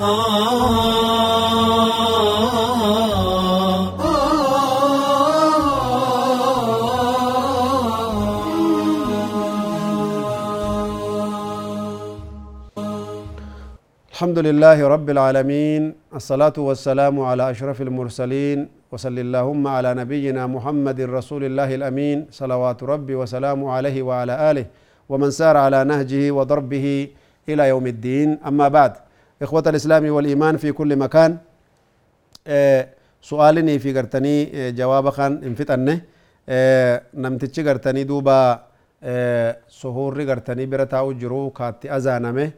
الحمد لله رب العالمين الصلاة والسلام على أشرف المرسلين وصل اللهم على نبينا محمد رسول الله الأمين صلوات ربي وسلام عليه وعلى آله ومن سار على نهجه وضربه إلى يوم الدين. أما بعد إخوة الإسلام والإيمان في كل مكان. سؤالني في قرتني جواب خان انفتنه. نمتشي قرتني دوبا سهور قرتني برتاو جرو كاتي أزانمه.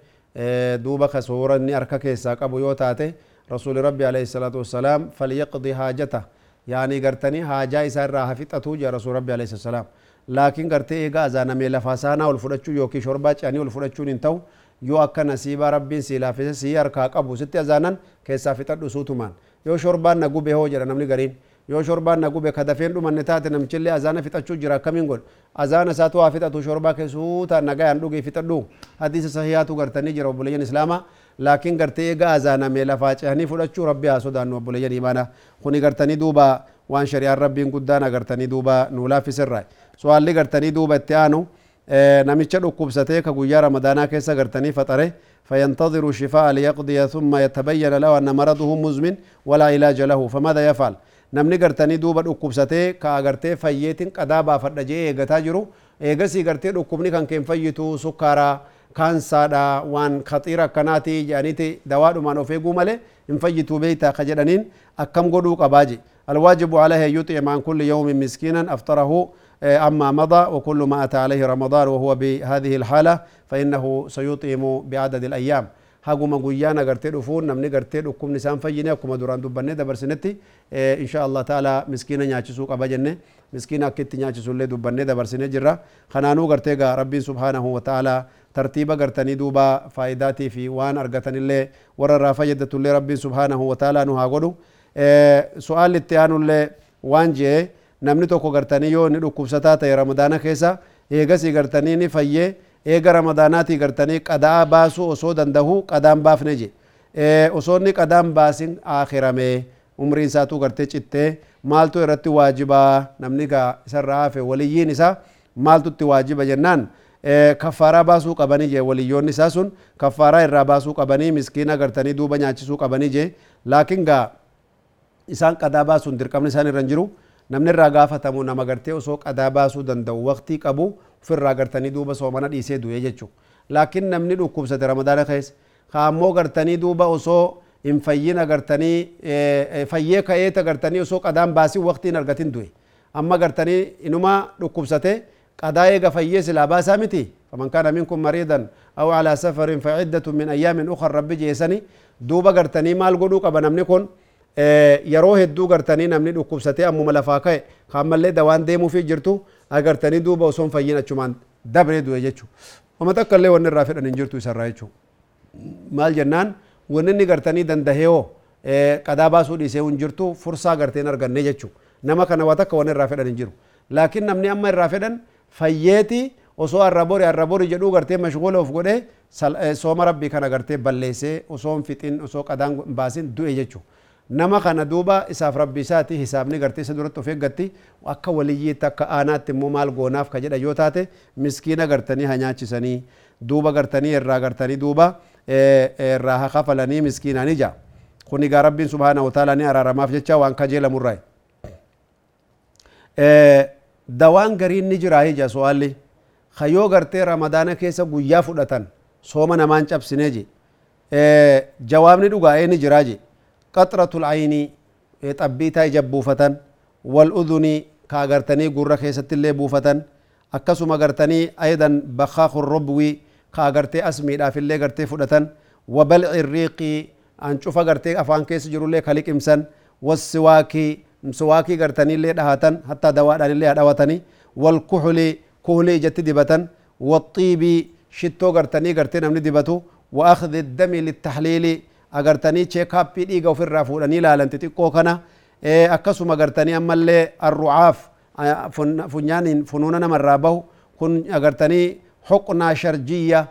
دوبا كسورة ني أركا كيسا قبو يوتاتي رسول ربي عليه الصلاة والسلام فليقضي حاجته. يعني قرتني حاجة إسان راها فتتو جا رسول ربي عليه الصلاة والسلام. لكن قرتي إيقا أزانا ميلا فاسانا والفرچو يوكي شربا يعني والفرچو ننتو. Yoo akka nasiibaa rabbiin sii laafise sii harkaa qabu sitti azaanan keessaa fixadhu suutumaan yoo shorbaan na gube hoo jedha namni gariin yoo shorbaan na gube ka dafeen dhumanne taate namchillee azaana fixachuu jira akkamiin godh azaana isaatu haa fixatu shorbaa keessuutaan nagayaan dhugee fixadhu hadiisa sahiyaatu gartanii jira obboleeyyan islaamaa laakiin gartee eega azaanamee lafaa ce'anii fudhachuu rabbi haa sodaannu obboleeyyan imaana kuni gartanii duuba waan shari'aan rabbiin guddaan agartanii duuba nuu laaffisirraa su'aalli gartanii duuba itti aanu namicha dhukkubsatee ka guyyaa ramadaanaa keessa gartanii faxare فينتظر الشفاء ليقضي ثم يتبين له أن مرضه مزمن ولا علاج له فماذا يفعل ka agartee fayyeetiin qadaa baafadha jee eegataa jiru eegasii gartee dhukkubni kan keen fayyitu sukkaaraa kaansaadha waan khaxiira akkanaati jedhaniiti dawaadhumaan of eeguu malee hin fayyituu beeytaa ka jedhaniin akkam godhuu qabaa je الواجب عليه يطعم عن كل يوم مسكينا أفطره آه، أما مضى وكل ما أتى عليه رمضان وهو بهذه الحالة فإنه سيطعم بعدد الأيام. هاجو ما جويانا قرتيل فون نمني قرتيل وكم نسان فجينا وكم دوران دبنا دبرسنتي آه، إن شاء الله تعالى مسكينا ناچسوك أبجنة مسكينا كتير ناچسول له دبنا دبرسنة جرا خنانو قرتيجا ربي سبحانه وتعالى ترتيبا قرتني دوبا فائداتي في وان أرجتني الله ورا رافا يدت الله ربي سبحانه وتعالى نهاجرو آه، سؤال التيانو الله وان جه namni tokko gartanii yoo inni dhukkubsataa ta'e ramadaana keessa eegasii gartanii ni fayyee eega ramadaanaatii gartanii qadaa baasuu osoo dandahu qadaan baafne je osoo inni qadaan baasin aakirame umriin isaatuu gartee cittee maaltu irratti waajibaa namni gaa isarraa hafe waliyyiin isaa maaltutti waajiba jennaan kaffaaraa baasuu qabanii je waliyyoonni isaa sun kaffaaraa irraa baasuu qabanii miskiina gartanii duuba nyaachisuu qabanii je laakiin gaa isaan qadaa baasuun dirqamni isaan irra hin jiru namni irraa gaafatamu nama gartee osoo qadaa baasuu danda'u waqtii qabu ofirraa gartanii duuba soomana dhiisee du'e jechuudha. Laakiin namni dhukkubsate ramadaana keessa kaammoo gartanii duuba osoo hin fayyin agartanii fayyee ka'eeta agartanii osoo qadaan baasii waqtiin argatin du'e. Amma gartanii inuma dhukkubsate qadaa eega fayyee silaa baasaa miti. فمن كان منكم مريضا أو على سفر فعدة من أيام أخرى ربي جيسني دوبا قرتني مال قدو قبا نمني كون yeroo hedduu gartanii namni dhukkubsatee ammuma lafaa ka'e kaammallee dawaan deemuu fi jirtu agartanii duuba osoo hin fayyin achumaan dabree du'e jechuudha. Wama takka illee wanni irraa fedhan hin jirtu isarraa jechuudha. Maal jennaan wanni inni gartanii dandahee hoo qadaa baasuu dhiisee hin jirtu fursaa garteen arganne jechuudha. Nama kana waa takka wanni irraa fedhan hin jiru. Laakiin namni amma irraa fedhan fayyeeti osoo arra bori arra bori jedhuu gartee mashgoola of godhee sooma rabbii kana gartee balleessee osoo hin fixin osoo qadaan baasin du'e jechuudha. Nama kana duuba isaaf rabbi isaati hisaabni gartee isa duratti of eeggatti akka waliyyiitti akka aanaatti immoo maal goonaaf ka jedha yoo taate miskiina gartanii haa nyaachisanii duuba gartanii irraa gartanii duuba irraa haa kafalanii miskiinaan ija kun egaa rabbiin subhaana wataala ni araaramaaf jecha waan kajeelamurraa dawaan gariin ni jiraa ija so'aalli kayyoo gartee ramadaana keessa guyyaa fudhatan sooma namaan cabsinee je jawaabni dhugaa'ee ni jiraa je قطرة العين طبيتا جبوفة والأذن كاغرتني قرة خيست اللي بوفة أكسما غرتني أيضا بخاخ الربوي كاغرتي أسمي في اللي غرتي فدة وبلع الريق أن شوف غرتي أفان كيس جرو لي خليك إمسان والسواكي مسواكي غرتني اللي دهاتن حتى دواء اللي دهواتني والكحل كحلي جت دبتن والطيب شتو غرتني غرتي نمني دبتو وأخذ الدم للتحليل agartanii cheekaappii dhiiga ofirraa fuudhanii ilaalan xixiqqoo kana akkasuma agartanii ammallee arrucaaf funyaaniin funuuna namarraa bahu kun agartanii hoqnaa sharjiyya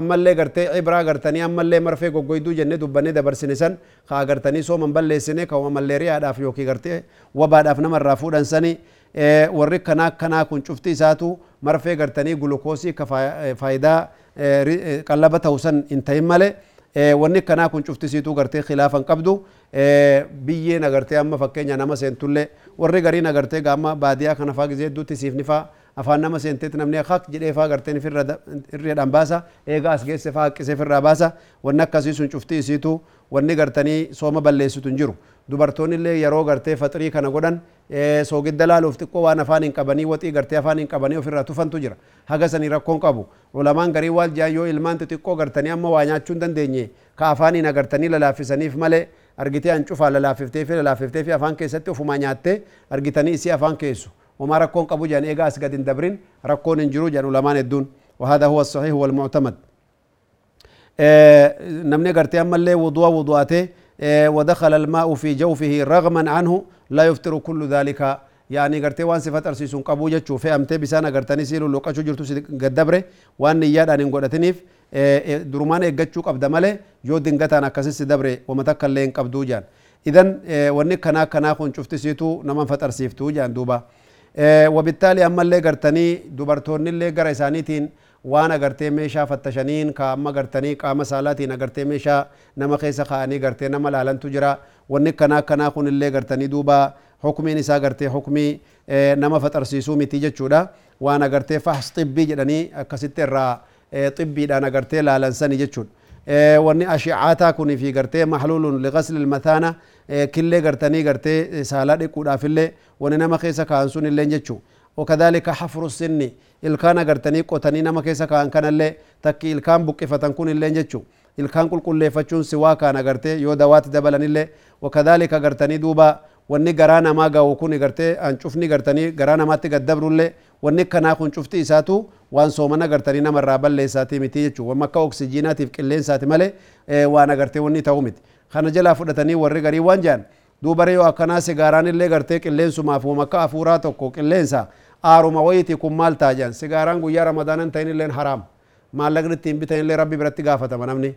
ammallee gartee cibraa gartanii ammallee marfee goggoyduu jennee dubbannee dabarsine san ka agartanii sooman balleessine ka malleeriyaadhaaf yookiin gartee wabaadhaaf namarraa fuudhan sani warri kanaa kanaa kun cufti isaatu marfee gartanii gulukoosii ka faayidaa qallaba ta'u san hin ta'in malee wanni kanaa kun cuftisiituu gartee khilaafan qabdu biyyeen agartee amma fakkeenya nama seentullee warri gariin agartee gaama baadiyaa kana faa gizee hedduutti siifni faa afaan nama seenteetti namni haq jedhee faa garteen irreedhaan baasa eega as geesse faa haqqisee firraa baasa wanni akkasii sun cuftii isiitu wanni gartanii sooma balleessitu hin jiru dubartoonni illee yeroo gartee faxirii kana godhan soogidda laaluuf xiqqoo waan afaan hin qabanii waxii gartee afaan hin qabanii ofirraa tufantu jira haga sanii rakkoon qabu ulamaan garii waal jaan yoo ilmaan xixiqqoo gartanii amma waa nyaachuu dandeenye ka afaaniin agartanii lalaafisaniif malee argitee hancufaa lalaafiftee fi lalaafiftee fi afaan keessatti ofumaa nyaattee argitanii isii afaan keessu وما ركون قبو جان إيغا أسقد دبرين ركون انجرو جان علمان الدون وهذا هو الصحيح والمعتمد. نمني قرتي أما اللي وضوء وضوءاته ودخل الماء في جوفه رغما عنه لا يفتر كل ذلك. يعني قرتي وان صفات أرسيسون قبو جتشو في أمتي بسانا قرتني سيلو لو قشو جرتو قد دبره وان نياد أن نقودتنيف durumaan eeggachuu qabda malee yoo dingataan akkasitti dabre wamata illee hin qabduu jaan idan wanni kanaa kanaa kun cuftisiitu nama faxarsiiftuu jaan duuba وبالتالي أما اللي قرتني دبرتون اللي إسانيتين وأنا قرتي ميشا فتشنين كا أما قرتني قام سالاتين قرتي ميشا نما خيسا خاني قرتي نما لالن تجرا ونك كنا خون اللي قرتني دوبا حكمي نسا قرتي حكمي نما فترسيسو متيجة چودا وأنا قرتي فحص طبي جدني كسيت الرا طبي دانا قرتي لالن سني جتشود wanni ashicaataa kun fi gartee maxluulun liqasli ilmataana killee gartanii gartee saalaa dhiquudhaafillee wani nama keessa ka'an sun illee jechuu وكذلك حفر السن الكان غرتني قوتني نما كيسا كان كان اللي تكي الكان بقفتن كون اللي جتشو الكان كل كل فتشون سوا كان غرتي يو دوات دبلن اللي وكذلك غرتني دوبا wanni garaa namaa gahu kun gartee an cufni gartanii garaa namaatti gaddabrullee wanni kanaa kun cufti isaatu waan soomana gartanii namarraa balleessaati miti jechuudha waan akka oksijiinaatiif qilleensaati malee waan agartee wanni ta'u miti kana jalaa fudhatanii warri garii waan jedhan duubaree yoo akkanaa sigaaraan illee gartee qilleensumaaf waan akka afuuraa tokko qilleensa aaruma wayitii kun maal ta'a jedhan sigaaraan guyyaa ramadaanan ta'in illee haraam maallaqni ittiin bitan illee rabbi biratti gaafatama namni.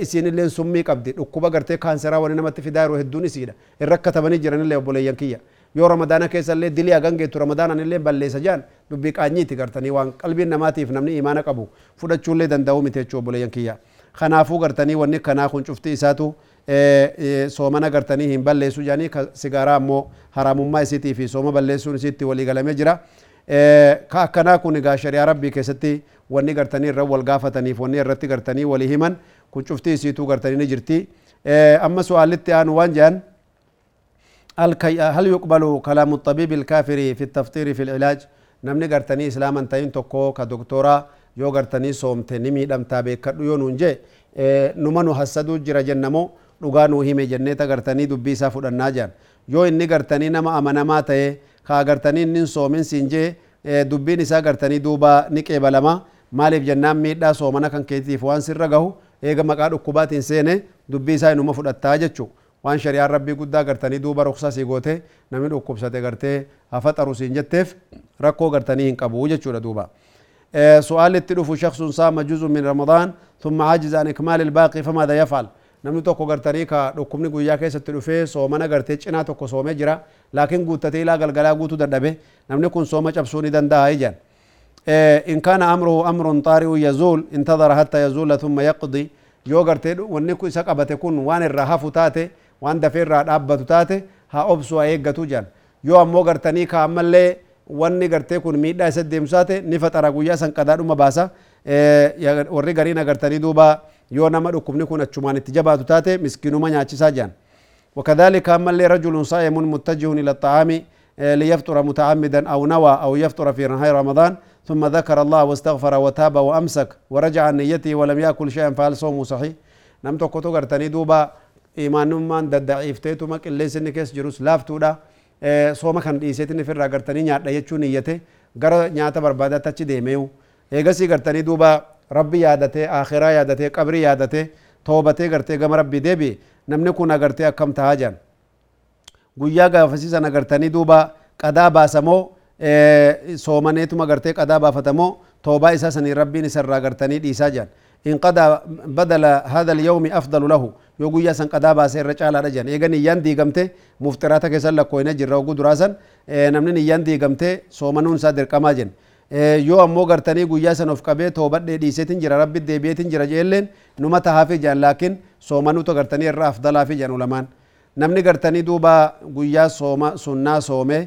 isiin illeen summii qabdi dhukkuba gartee kaanseraa wani namatti fidaa yeroo hedduun isiidha irra katabanii jiran illee obboleeyyan kiyya yoo ramadaana keessa illee dilii hagan geettu ramadaanan illee balleessa jaan dubbii qaanyiiti gartanii waan qalbiin namaatiif namni imaana qabu fudhachuu illee danda'uu miti jechuu obboleeyyan kiyya kanaafuu gartanii wanni kanaa kun cufti isaatu soomana gartanii hin balleessu jaanii sigaaraa ammoo haraamummaa isiitii fi sooma balleessuun isiitti walii galamee jira ka akkanaa kun egaa shari'aa rabbii keessatti wanni gartanii irra wal gaafataniif wanni irratti gartanii walii himan kun cuftii isiituu gartanii ni jirti amma su'aalitti aanu waan jedhan هل يقبل كلام الطبيب الكافر في التفطير في العلاج نمني غرتني اسلاما تاين توكو كدكتورا يو غرتني صومت نمي دم تابي كدو يو نونجي نمنو حسدو جرا جنمو dhugaa nuu hime jenneeta gartanii dubbii isaa fudhannaa jiran yoo inni gartanii nama amanamaa ta'e kaa gartanii inni soomin siin jee dubbiin isaa gartanii duuba ni qeebalama maaliif jennaan miidhaa soomana kan keetiif waan sirra gahu eega maqaa dhukkubaatiin seene dubbii isaa inuma fudhattaa jechuu waan shari'aan rabbii guddaa gartanii duuba ruksaa sii goote namni dhukkubsate gartee hafaxaru siin jetteef rakkoo gartanii hin qabu jechuudha duuba. سؤالي التلوف شخص صام جزء من رمضان ثم عاجز عن إكمال الباقي فماذا يفعل؟ نمنو توكو غرتاني كا لكم نقول يا كيس التلوفي سوما نغرتي چنا توكو سوما جرا لكن قوتة تيلا غل غلا قوتو دردبه نمنو كون سوما چبسوني دن داها إيجان إن كان أمره أمر طارئ يزول انتظر حتى يزول ثم يقضي يو ونكو إساق وان الرحافو وان ده فير راد ابا توتاته ها اوبسو إيه گتو جان يو امو گرتني کا عمل لے وان ني گرتے کن ميدا سد ديم ساته نفت اراغويا سن قدا دوما باسا يا ورري گرينا گرتني دوبا يو نما دو كومني كون اچمان تجبا توتاته مسكينو منيا چسا جان وكذلك عمل لي رجل صائم متجه إلى الطعام ليفطر متعمدا أو نوى أو يفطر في نهايه رمضان ثم ذكر الله واستغفر وتاب وامسك ورجع عن نيته ولم ياكل شيئا فهل صومه صحيح نمت كتو غرتني دوبا ددعيفتي تمك اللي سنكس جروس لافتودا sooma kan dhiiseetin ifirraa gartanii nyaadha jechuu niyyate gara nyaata barbaadaatti achi deemeewu eegasii gartanii duuba rabbi yaadatee akhiraa yaadatee qabrii yaadatee toobatee gartee gama rabbii deebi'e namni kun agartee akkam tahaa jiran guyyaa gaafasiisan agartanii duuba qadaa baasamoo soomaneetuma gartee qadaa baafatamoo توبا إساسا ربي نسر غرتني ديسا إن قد بدل هذا اليوم أفضل له يقول يا سن قدا باسي رجال رجان إيغا نيان دي غمته مفتراتك يسال كوينة جرى وقود راسن نمني نيان دي غمته سومنون سادر كما جن yoo ammoo gartanii guyyaa san of qabee toobadhee dhiiseetin jira rabbi deebi'eetin jira jeelleen numa tahaafi jaan laakiin soomanuutu gartanii irraa afdalaafi jaan ulamaan namni gartanii duuba guyyaa sooma sunnaa soomee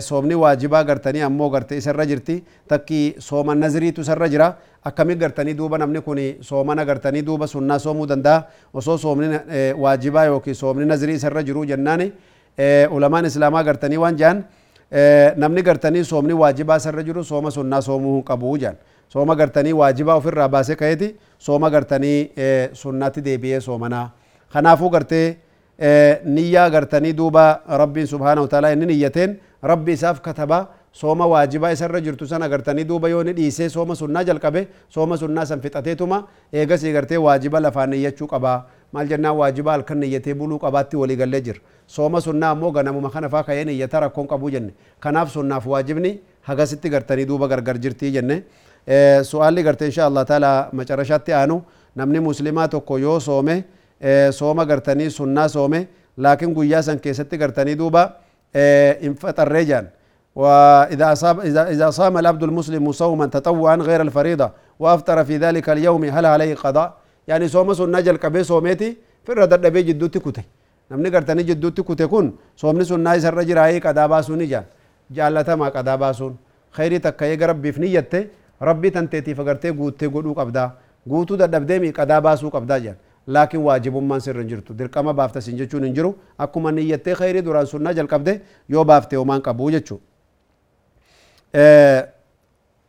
soomni waajibaa gartanii ammoo garte isarra jirti takki sooma naziriitu isarra jira akkami gartanii duuba namni kun soomana gartanii duuba sunnaa soomuu danda'a osoo soomni waajibaa yookiin soomni nazirii isarra jiruu jennaani ulamaan islaamaa gartanii waan jaan namni gartanii soomni waajibaa isarra jiru sooma sunnaa soomuu hin qabu jaan sooma gartanii waajibaa ofirraa baasee ka'eeti sooma gartanii sunnaatti deebi'ee soomanaa kanaafuu gartee niyyaa gartanii duuba rabbiin subhaanahu ta'ala inni niyyateen rabbi isaaf katabaa sooma waajibaa isarra jirtu san agartanii duuba yoo ni dhiisee sooma sunnaa jalqabe sooma sunnaa san fixateetuma eegasii gartee waajiba lafaan niyyachuu qabaa maal jennaan waajiba halkan niyyatee buluu qabaatti walii gallee jira sooma sunnaa ammoo ganamuma kana faa ka'ee niyyata rakkoon qabuu jenne kanaaf sunnaaf waajibni hagasitti gartanii duuba gargar jirtii jenne su'aalli gartee insha Allah taala macarashaatti aanu namni muslimaa tokko yoo soome sooma gartanii sunnaa soome laakiin guyyaa san keessatti gartanii duuba hin faxarree jaan. وإذا أصاب إذا صام العبد المسلم صوما تطوعا غير الفريضة وأفطر في ذلك اليوم هل عليه قضاء يعني صوم سنة جل كبي صوميتي في الردد بي جدوتي كتي نمني قرتني جدوتي كتي كن صومني سنة رجل هاي قدا باسوني جان جالتا ما قدا باسون خيري تكاي قرب بفنيته ربي تنتيتي فقرتي قوتي قدو قبدا قوتو ددبديمي قدا باسو قبدا جان لكن واجب من سر جرتو درقما بافتا سنجچون انجرو اكما نيته خيري دوران سنة جل قبده يو بافته ومان قبو جچو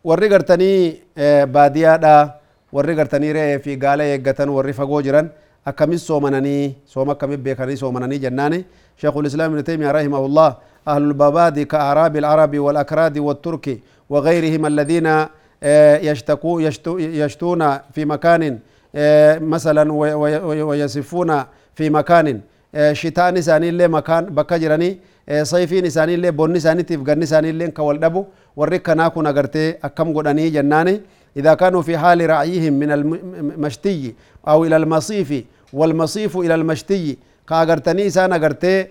warri gartanii baadiyaadha warri gartanii re'ee fi gaala eeggatan warri fagoo jiran akkamis soomananii sooma akkamit beekanii soomananii jennaani sheikhul islaam ibn taymiya rahimahullah أهل البوادي كأعراب العرب والأكراد والترك وغيرهم الذين يشتكو يشتو يشتون في مكان مثلا ويصفون في مكان شتاء نساني اللي مكان بكجرني صيفي نساني اللي بون نساني تفقر نساني اللي كوالدبو warri kanaa kun agartee akkam godhanii jennaani إذا كانوا في حال رعيهم من المشتي أو إلى المصيف والمصيف إلى المشتي كأغرتني إسان أغرتي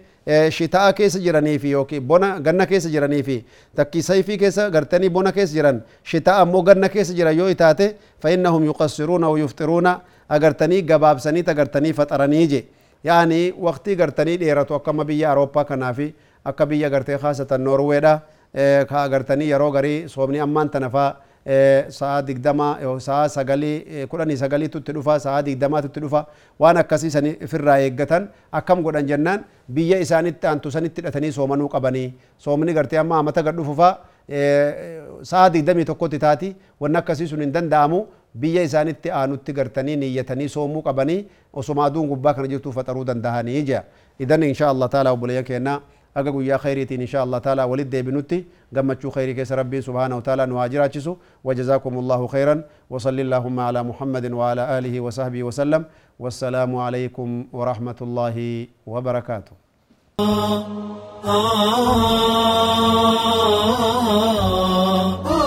جراني في يوكي بونا غنى كيس جراني في تكي صيفي كيس غرتني بونا كيس جران شتاء مو غنى كيس جرا يو إتاتي فإنهم يقصرون ويفطرون أغرتني غباب سني تغرتني فطرني جي يعني وقتي غرتني ديرتو كما بيا أوروبا كنافي أكا بيا غرتي خاصة النرويدا ka agartanii yeroo garii soomni ammaan tana faa sa'a digdama sa'a sagalii kudhanii sagaliitutti dhufa sa'a digdamaatutti dhufa waan akkasii sani ofirraa eeggatan akkam godhan jennaan biyya isaanitti aantu sanitti hidhatanii soomanuu qabanii soomni gartee amma amata gad dhufu faa sa'a digdamii tokkotti taati wanni akkasii sun hin danda'amu biyya isaanitti aanutti gartanii niyyatanii soomuu qabanii osuma gubbaa kana jirtuu faxaruu danda'anii jea idan insha taala obboleeyyan keenna aga guyyaa khayriitiin insha allah taala walit deebinutti gammachuu khayrii keessa rabbiin subhaanahu taala nu haa jiraachisu وجزاكم الله خيرا وصل اللهم على محمد وعلى آله وصحبه وسلم والسلام عليكم ورحمة الله وبركاته ah, ah, ah,